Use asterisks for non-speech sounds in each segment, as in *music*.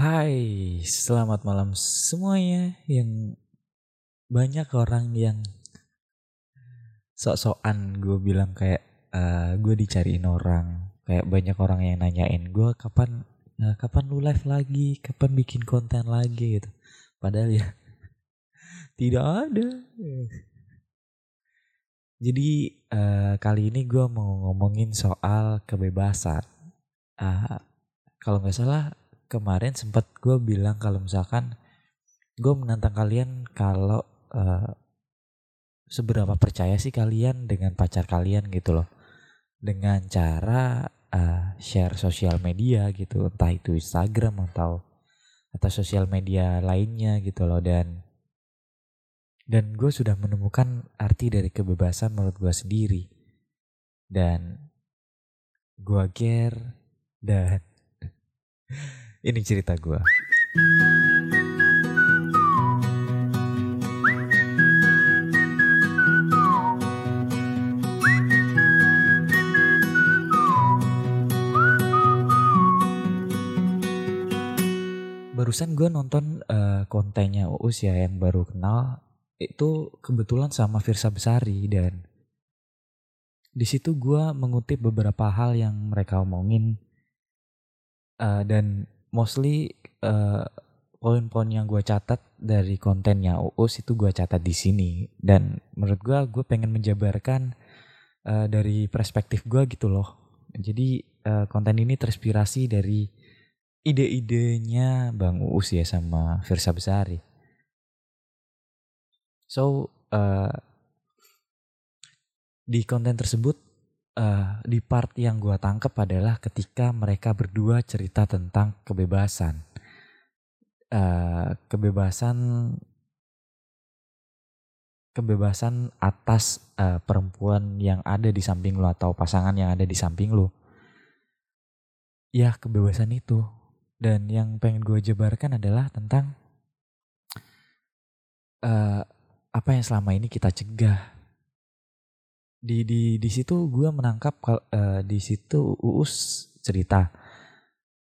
Hai, selamat malam semuanya. Yang banyak orang yang sok-sokan gue bilang kayak uh, gue dicariin orang. Kayak banyak orang yang nanyain gue kapan uh, kapan lu live lagi? Kapan bikin konten lagi? gitu. Padahal ya *laughs* tidak ada. Jadi uh, kali ini gue mau ngomongin soal kebebasan. Uh, kalau nggak salah kemarin sempat gue bilang kalau misalkan gue menantang kalian kalau uh, seberapa percaya sih kalian dengan pacar kalian gitu loh. Dengan cara uh, share sosial media gitu entah itu Instagram atau atau sosial media lainnya gitu loh. Dan dan gue sudah menemukan arti dari kebebasan menurut gue sendiri. Dan gue care dan *laughs* ini cerita gue. barusan gue nonton uh, kontennya Uus ya yang baru kenal itu kebetulan sama Firsa Besari dan di situ gue mengutip beberapa hal yang mereka omongin uh, dan mostly uh, poin-poin yang gue catat dari kontennya Uus itu gue catat di sini dan menurut gue gue pengen menjabarkan uh, dari perspektif gue gitu loh jadi uh, konten ini terinspirasi dari ide-idenya Bang Uus ya sama Firsa Besari. So uh, di konten tersebut uh, di part yang gue tangkap adalah ketika mereka berdua cerita tentang kebebasan, uh, kebebasan kebebasan atas uh, perempuan yang ada di samping lo atau pasangan yang ada di samping lo. Ya kebebasan itu dan yang pengen gue jabarkan adalah tentang uh, apa yang selama ini kita cegah. Di di di situ gue menangkap uh, di situ Uus cerita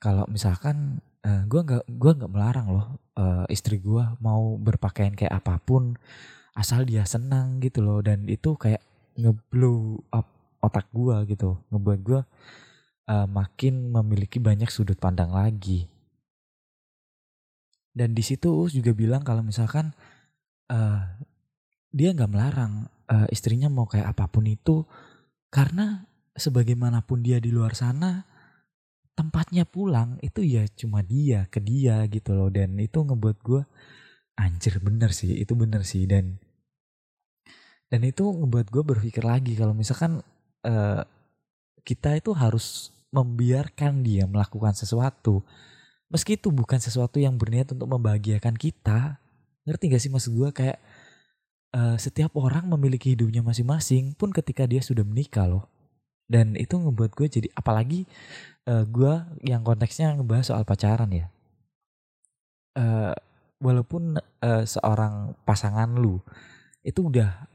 kalau misalkan uh, gue nggak gue nggak melarang loh uh, istri gue mau berpakaian kayak apa pun asal dia senang gitu loh dan itu kayak ngeblow up otak gue gitu ngebuat gue uh, makin memiliki banyak sudut pandang lagi. Dan di situ Us juga bilang kalau misalkan uh, dia nggak melarang uh, istrinya mau kayak apa pun itu karena sebagaimanapun dia di luar sana tempatnya pulang itu ya cuma dia ke dia gitu loh. Dan itu ngebuat gue anjir bener sih itu bener sih. Dan dan itu ngebuat gue berpikir lagi kalau misalkan uh, kita itu harus membiarkan dia melakukan sesuatu. Meski itu bukan sesuatu yang berniat untuk membahagiakan kita ngerti gak sih maksud gue kayak uh, setiap orang memiliki hidupnya masing-masing pun ketika dia sudah menikah loh. Dan itu ngebuat gue jadi apalagi uh, gue yang konteksnya ngebahas soal pacaran ya. Uh, walaupun uh, seorang pasangan lu itu udah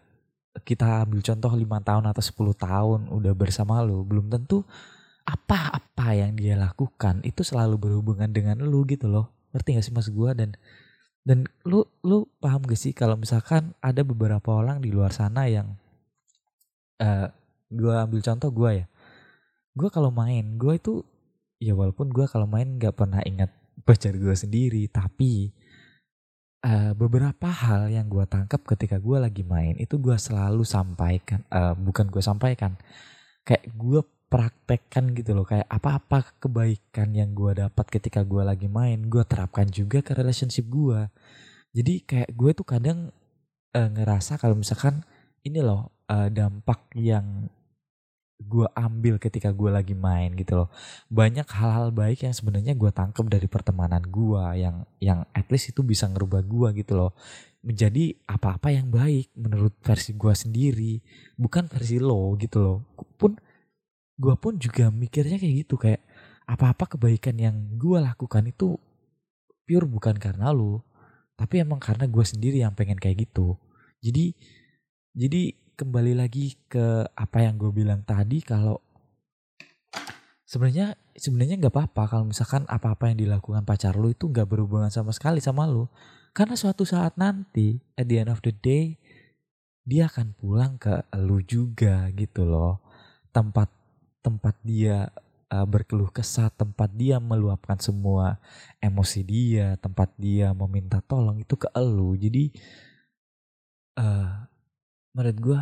kita ambil contoh lima tahun atau 10 tahun udah bersama lu belum tentu apa-apa yang dia lakukan itu selalu berhubungan dengan lu gitu loh. Ngerti gak sih mas gue? Dan dan lu lu paham gak sih kalau misalkan ada beberapa orang di luar sana yang uh, eh, gue ambil contoh gue ya. Gue kalau main gue itu ya walaupun gue kalau main gak pernah ingat pacar gue sendiri tapi uh, beberapa hal yang gue tangkap ketika gue lagi main itu gue selalu sampaikan uh, bukan gue sampaikan kayak gue praktekkan gitu loh. Kayak apa-apa kebaikan yang gue dapat ketika gue lagi main gue terapkan juga ke relationship gue jadi kayak gue tuh kadang uh, ngerasa kalau misalkan ini loh uh, dampak yang gue ambil ketika gue lagi main gitu loh. Banyak hal-hal baik yang sebenarnya gue tangkap dari pertemanan gue yang yang at least itu bisa ngerubah gue gitu loh. Menjadi apa-apa yang baik menurut versi gue sendiri bukan versi lo gitu loh. Pun gue pun juga mikirnya kayak gitu kayak apa-apa kebaikan yang gue lakukan itu pure bukan karena lu tapi emang karena gue sendiri yang pengen kayak gitu. Jadi jadi kembali lagi ke apa yang gue bilang tadi kalau sebenarnya sebenarnya nggak apa-apa kalau misalkan apa-apa yang dilakukan pacar lu itu nggak berhubungan sama sekali sama lu. Karena suatu saat nanti at the end of the day dia akan pulang ke lu juga gitu loh. Tempat tempat dia uh, berkeluh kesah tempat dia meluapkan semua emosi dia tempat dia meminta tolong itu ke lu jadi uh, menurut gue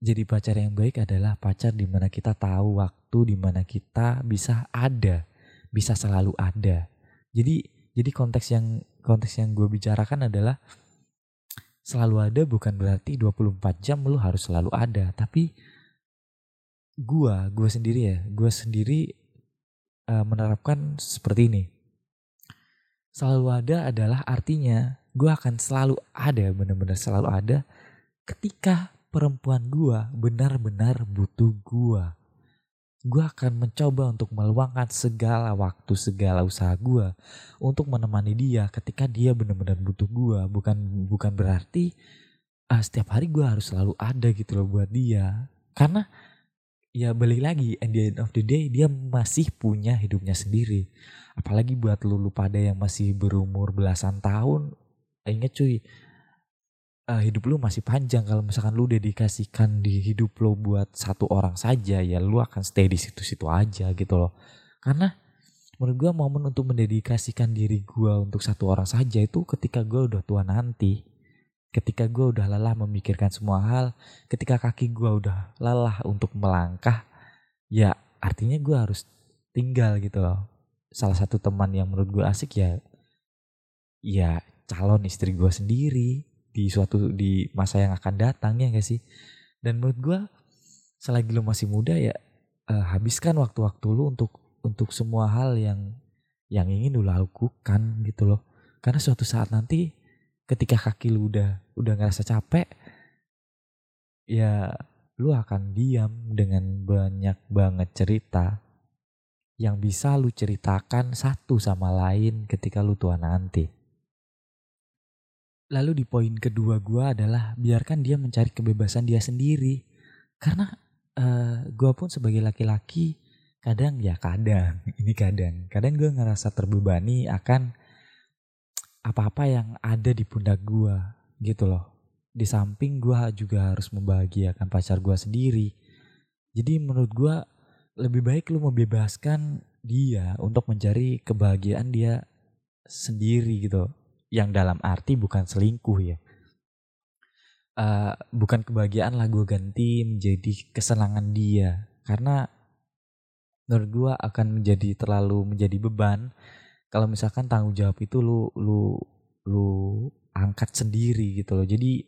jadi pacar yang baik adalah pacar di mana kita tahu waktu di mana kita bisa ada, bisa selalu ada. Jadi jadi konteks yang konteks yang gue bicarakan adalah selalu ada bukan berarti 24 jam lu harus selalu ada, tapi gue gue sendiri ya, gue sendiri uh, menerapkan seperti ini. Selalu ada adalah artinya gue akan selalu ada, benar-benar selalu ada ketika perempuan gua benar-benar butuh gua. Gua akan mencoba untuk meluangkan segala waktu, segala usaha gua untuk menemani dia ketika dia benar-benar butuh gua. Bukan bukan berarti uh, setiap hari gua harus selalu ada gitu loh buat dia. Karena ya balik lagi at the end of the day dia masih punya hidupnya sendiri. Apalagi buat lu pada yang masih berumur belasan tahun, inget cuy, uh, hidup lu masih panjang. Kalau misalkan lu dedikasikan di hidup lu buat satu orang saja ya lu akan stay di situ-situ aja gitu loh. Karena menurut gue momen untuk mendedikasikan diri gue untuk satu orang saja itu ketika gue udah tua nanti ketika gue udah lelah memikirkan semua hal ketika kaki gue udah lelah untuk melangkah ya artinya gue harus tinggal gitu loh. Salah satu teman yang menurut gue asik ya ya calon istri gue sendiri di suatu di masa yang akan datang ya gak sih? Dan menurut gue selagi lu masih muda ya uh, habiskan waktu-waktu lu untuk untuk semua hal yang yang ingin lu lakukan gitu loh. Karena suatu saat nanti ketika kaki lu udah udah ngerasa capek ya lu akan diam dengan banyak banget cerita yang bisa lu ceritakan satu sama lain ketika lu tua nanti. Lalu di poin kedua gue adalah biarkan dia mencari kebebasan dia sendiri. Karena uh, eh, gue pun sebagai laki-laki kadang ya kadang *laughs* ini kadang kadang gue ngerasa terbebani akan apa-apa yang ada di pundak gue gitu loh. Di samping gue juga harus membahagiakan pacar gue sendiri. Jadi menurut gue lebih baik lu membebaskan dia untuk mencari kebahagiaan dia sendiri gitu yang dalam arti bukan selingkuh ya. Uh, bukan kebahagiaan lah gue ganti menjadi kesenangan dia karena menurut gue akan menjadi terlalu menjadi beban kalau misalkan tanggung jawab itu lu lu lu angkat sendiri gitu loh jadi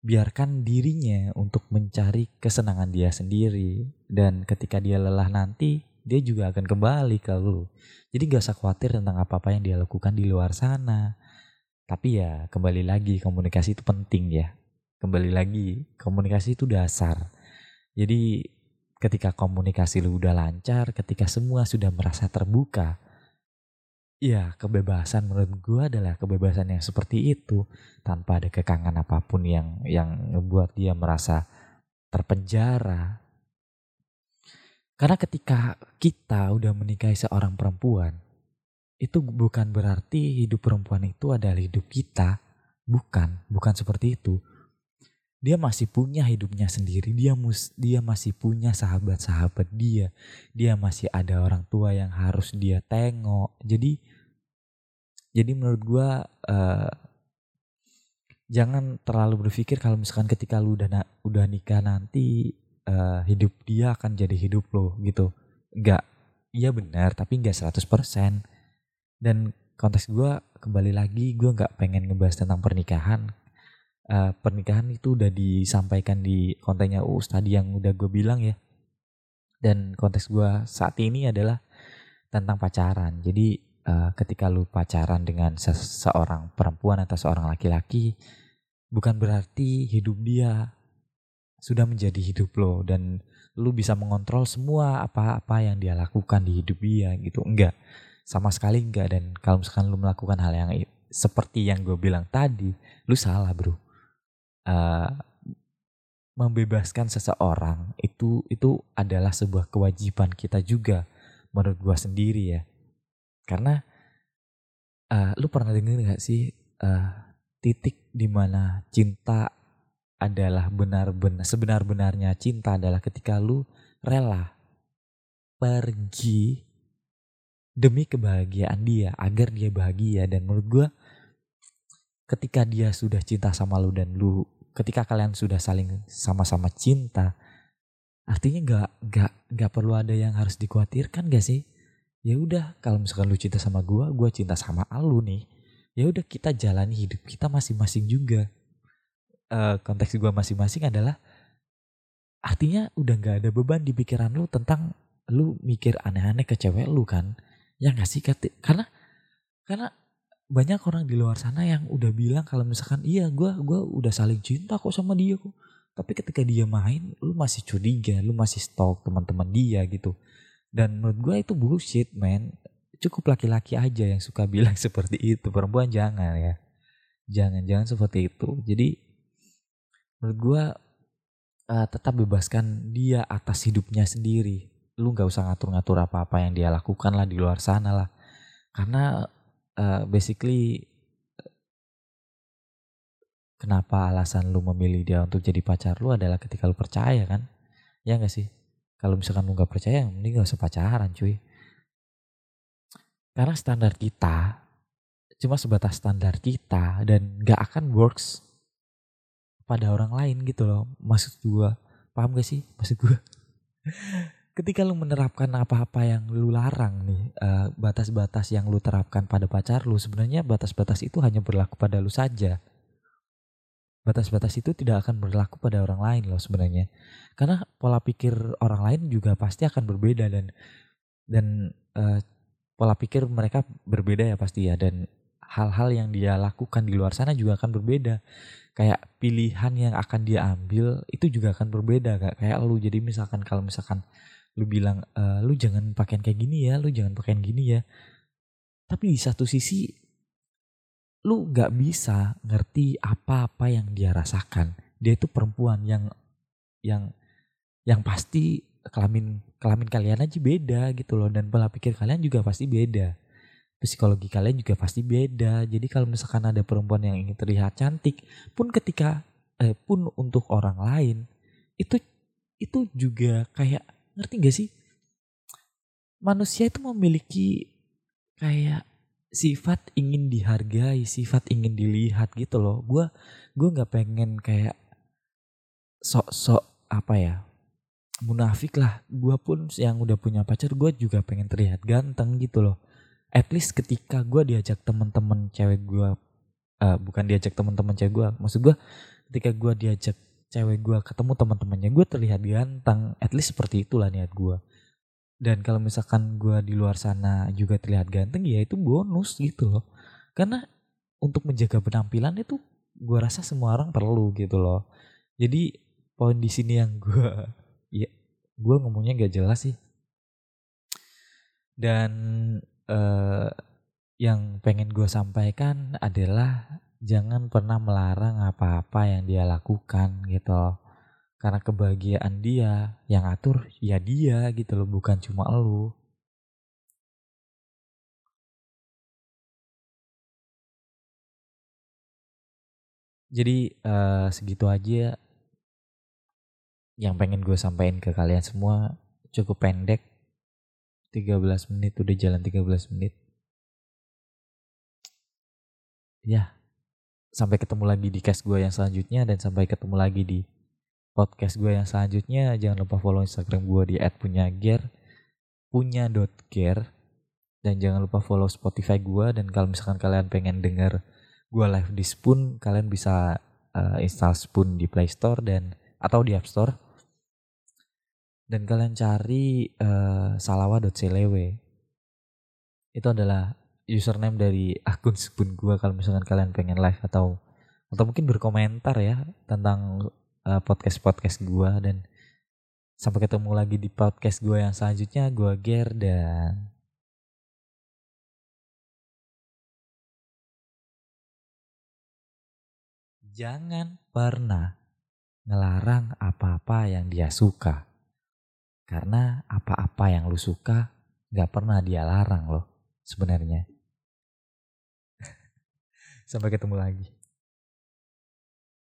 biarkan dirinya untuk mencari kesenangan dia sendiri dan ketika dia lelah nanti dia juga akan kembali ke lu jadi gak usah khawatir tentang apa-apa yang dia lakukan di luar sana tapi ya kembali lagi komunikasi itu penting ya. Kembali lagi komunikasi itu dasar. Jadi ketika komunikasi lu udah lancar, ketika semua sudah merasa terbuka, ya kebebasan menurut gue adalah kebebasan yang seperti itu tanpa ada kekangan apa pun yang yang membuat dia merasa terpenjara. Karena ketika kita udah menikahi seorang perempuan, itu bukan berarti hidup perempuan itu adalah hidup kita. Bukan, bukan seperti itu. Dia masih punya hidupnya sendiri, dia mus, dia masih punya sahabat-sahabat dia. Dia masih ada orang tua yang harus dia tengok. Jadi jadi menurut gua uh, jangan terlalu berpikir kalau misalkan ketika lu udah udah nikah nanti uh, hidup dia akan jadi hidup lo gitu. Enggak. Iya benar, tapi enggak 100% dan konteks gue kembali lagi gue nggak pengen ngebahas tentang pernikahan uh, pernikahan itu udah disampaikan di kontennya Uus tadi yang udah gue bilang ya dan konteks gue saat ini adalah tentang pacaran jadi uh, ketika lu pacaran dengan seseorang perempuan atau seorang laki-laki bukan berarti hidup dia sudah menjadi hidup lo dan lu bisa mengontrol semua apa-apa yang dia lakukan di hidup dia gitu. Enggak. Sama sekali enggak. Dan kalau misalkan lu melakukan hal yang seperti yang gue bilang tadi lu salah bro. Uh, membebaskan seseorang itu itu adalah sebuah kewajiban kita juga menurut gue sendiri ya karena uh, lu pernah denger gak sih uh, titik di mana cinta adalah benar-benar sebenar-benarnya cinta adalah ketika lu rela pergi demi kebahagiaan dia agar dia bahagia. Dan menurut gue ketika dia sudah cinta sama lu dan lu ketika kalian sudah saling sama-sama cinta artinya nggak nggak nggak perlu ada yang harus dikhawatirkan gak sih ya udah kalau misalkan lu cinta sama gue gue cinta sama lu nih. Ya udah kita jalani hidup kita masing-masing juga. Uh, konteks gue masing-masing adalah artinya udah nggak ada beban di pikiran lu tentang lu mikir aneh-aneh ke cewek lu kan. Ya nggak sih karena karena banyak orang di luar sana yang udah bilang kalau misalkan iya gue gua udah saling cinta kok sama dia kok. Tapi ketika dia main lu masih curiga lu masih stalk teman-teman dia gitu dan menurut gue itu bullshit man cukup laki-laki aja yang suka bilang *laughs* seperti itu. Perempuan jangan ya. Jangan jangan seperti itu. Jadi menurut gue uh, tetap bebaskan dia atas hidupnya sendiri. Lu nggak usah ngatur-ngatur apa-apa yang dia lakukan lah di luar sana lah. Karena uh, basically kenapa alasan lu memilih dia untuk jadi pacar lu adalah ketika lu percaya kan? Ya gak sih kalau misalkan lu nggak percaya mending gak usah pacaran cuy. Karena standar kita cuma sebatas standar kita dan gak akan works pada orang lain gitu loh. Maksud gue paham gak sih? Maksud gue *laughs* ketika lu menerapkan apa-apa yang lu larang nih batas batas-batas yang lu terapkan pada pacar lu sebenarnya batas-batas itu hanya berlaku pada lu saja batas-batas itu tidak akan berlaku pada orang lain loh sebenarnya. Karena pola pikir orang lain juga pasti akan berbeda dan dan uh, pola pikir mereka berbeda ya pasti ya. Dan hal-hal yang dia lakukan di luar sana juga akan berbeda. Kayak pilihan yang akan dia ambil itu juga akan berbeda gak kayak lu jadi misalkan kalau misalkan lu bilang e, lu jangan pakaian kayak gini ya lu jangan pakaian gini ya. Tapi di satu sisi lu nggak bisa ngerti apa-apa yang dia rasakan dia itu perempuan yang yang yang pasti kelamin kelamin kalian aja beda gitu loh dan pola pikir kalian juga pasti beda psikologi kalian juga pasti beda. Jadi kalau misalkan ada perempuan yang ingin terlihat cantik, pun ketika eh, pun untuk orang lain itu itu juga kayak ngerti gak sih? Manusia itu memiliki kayak sifat ingin dihargai, sifat ingin dilihat gitu loh. Gue gue nggak pengen kayak sok-sok apa ya munafik lah. Gue pun yang udah punya pacar, gue juga pengen terlihat ganteng gitu loh at least ketika gue diajak temen-temen cewek gue uh, bukan diajak temen-temen cewek gue maksud gue ketika gue diajak cewek gue ketemu teman-temannya gue terlihat ganteng at least seperti itulah niat gue dan kalau misalkan gue di luar sana juga terlihat ganteng ya itu bonus gitu loh. Karena untuk menjaga penampilan itu gue rasa semua orang perlu gitu loh. Jadi poin di sini yang gue *laughs* ya gue ngomongnya gak jelas sih. Dan uh, yang pengen gue sampaikan adalah jangan pernah melarang apa-apa yang dia lakukan gitu karena kebahagiaan dia yang atur ya dia gitu loh bukan cuma lu. Jadi uh, segitu aja yang pengen gue sampaikan ke kalian semua. Cukup pendek 13 menit udah jalan 13 menit. Ya sampai ketemu lagi di cast gue yang selanjutnya dan sampai ketemu lagi di podcast gue yang selanjutnya. Jangan lupa follow instagram gue di @punyager punya.ger dan jangan lupa follow spotify gue. Dan kalau misalkan kalian pengen denger gue live di Spoon kalian bisa uh, install Spoon di Play Store dan atau di App Store. Dan kalian cari uh, salawa.celewe itu adalah username dari akun spoon gue kalau misalkan kalian pengen live atau atau mungkin berkomentar ya tentang eh, podcast podcast gue dan sampai ketemu lagi di podcast gue yang selanjutnya gue Ger dan jangan pernah ngelarang apa-apa yang dia suka karena apa-apa yang lu suka nggak pernah dia larang loh sebenarnya. *laughs* Sampai ketemu lagi.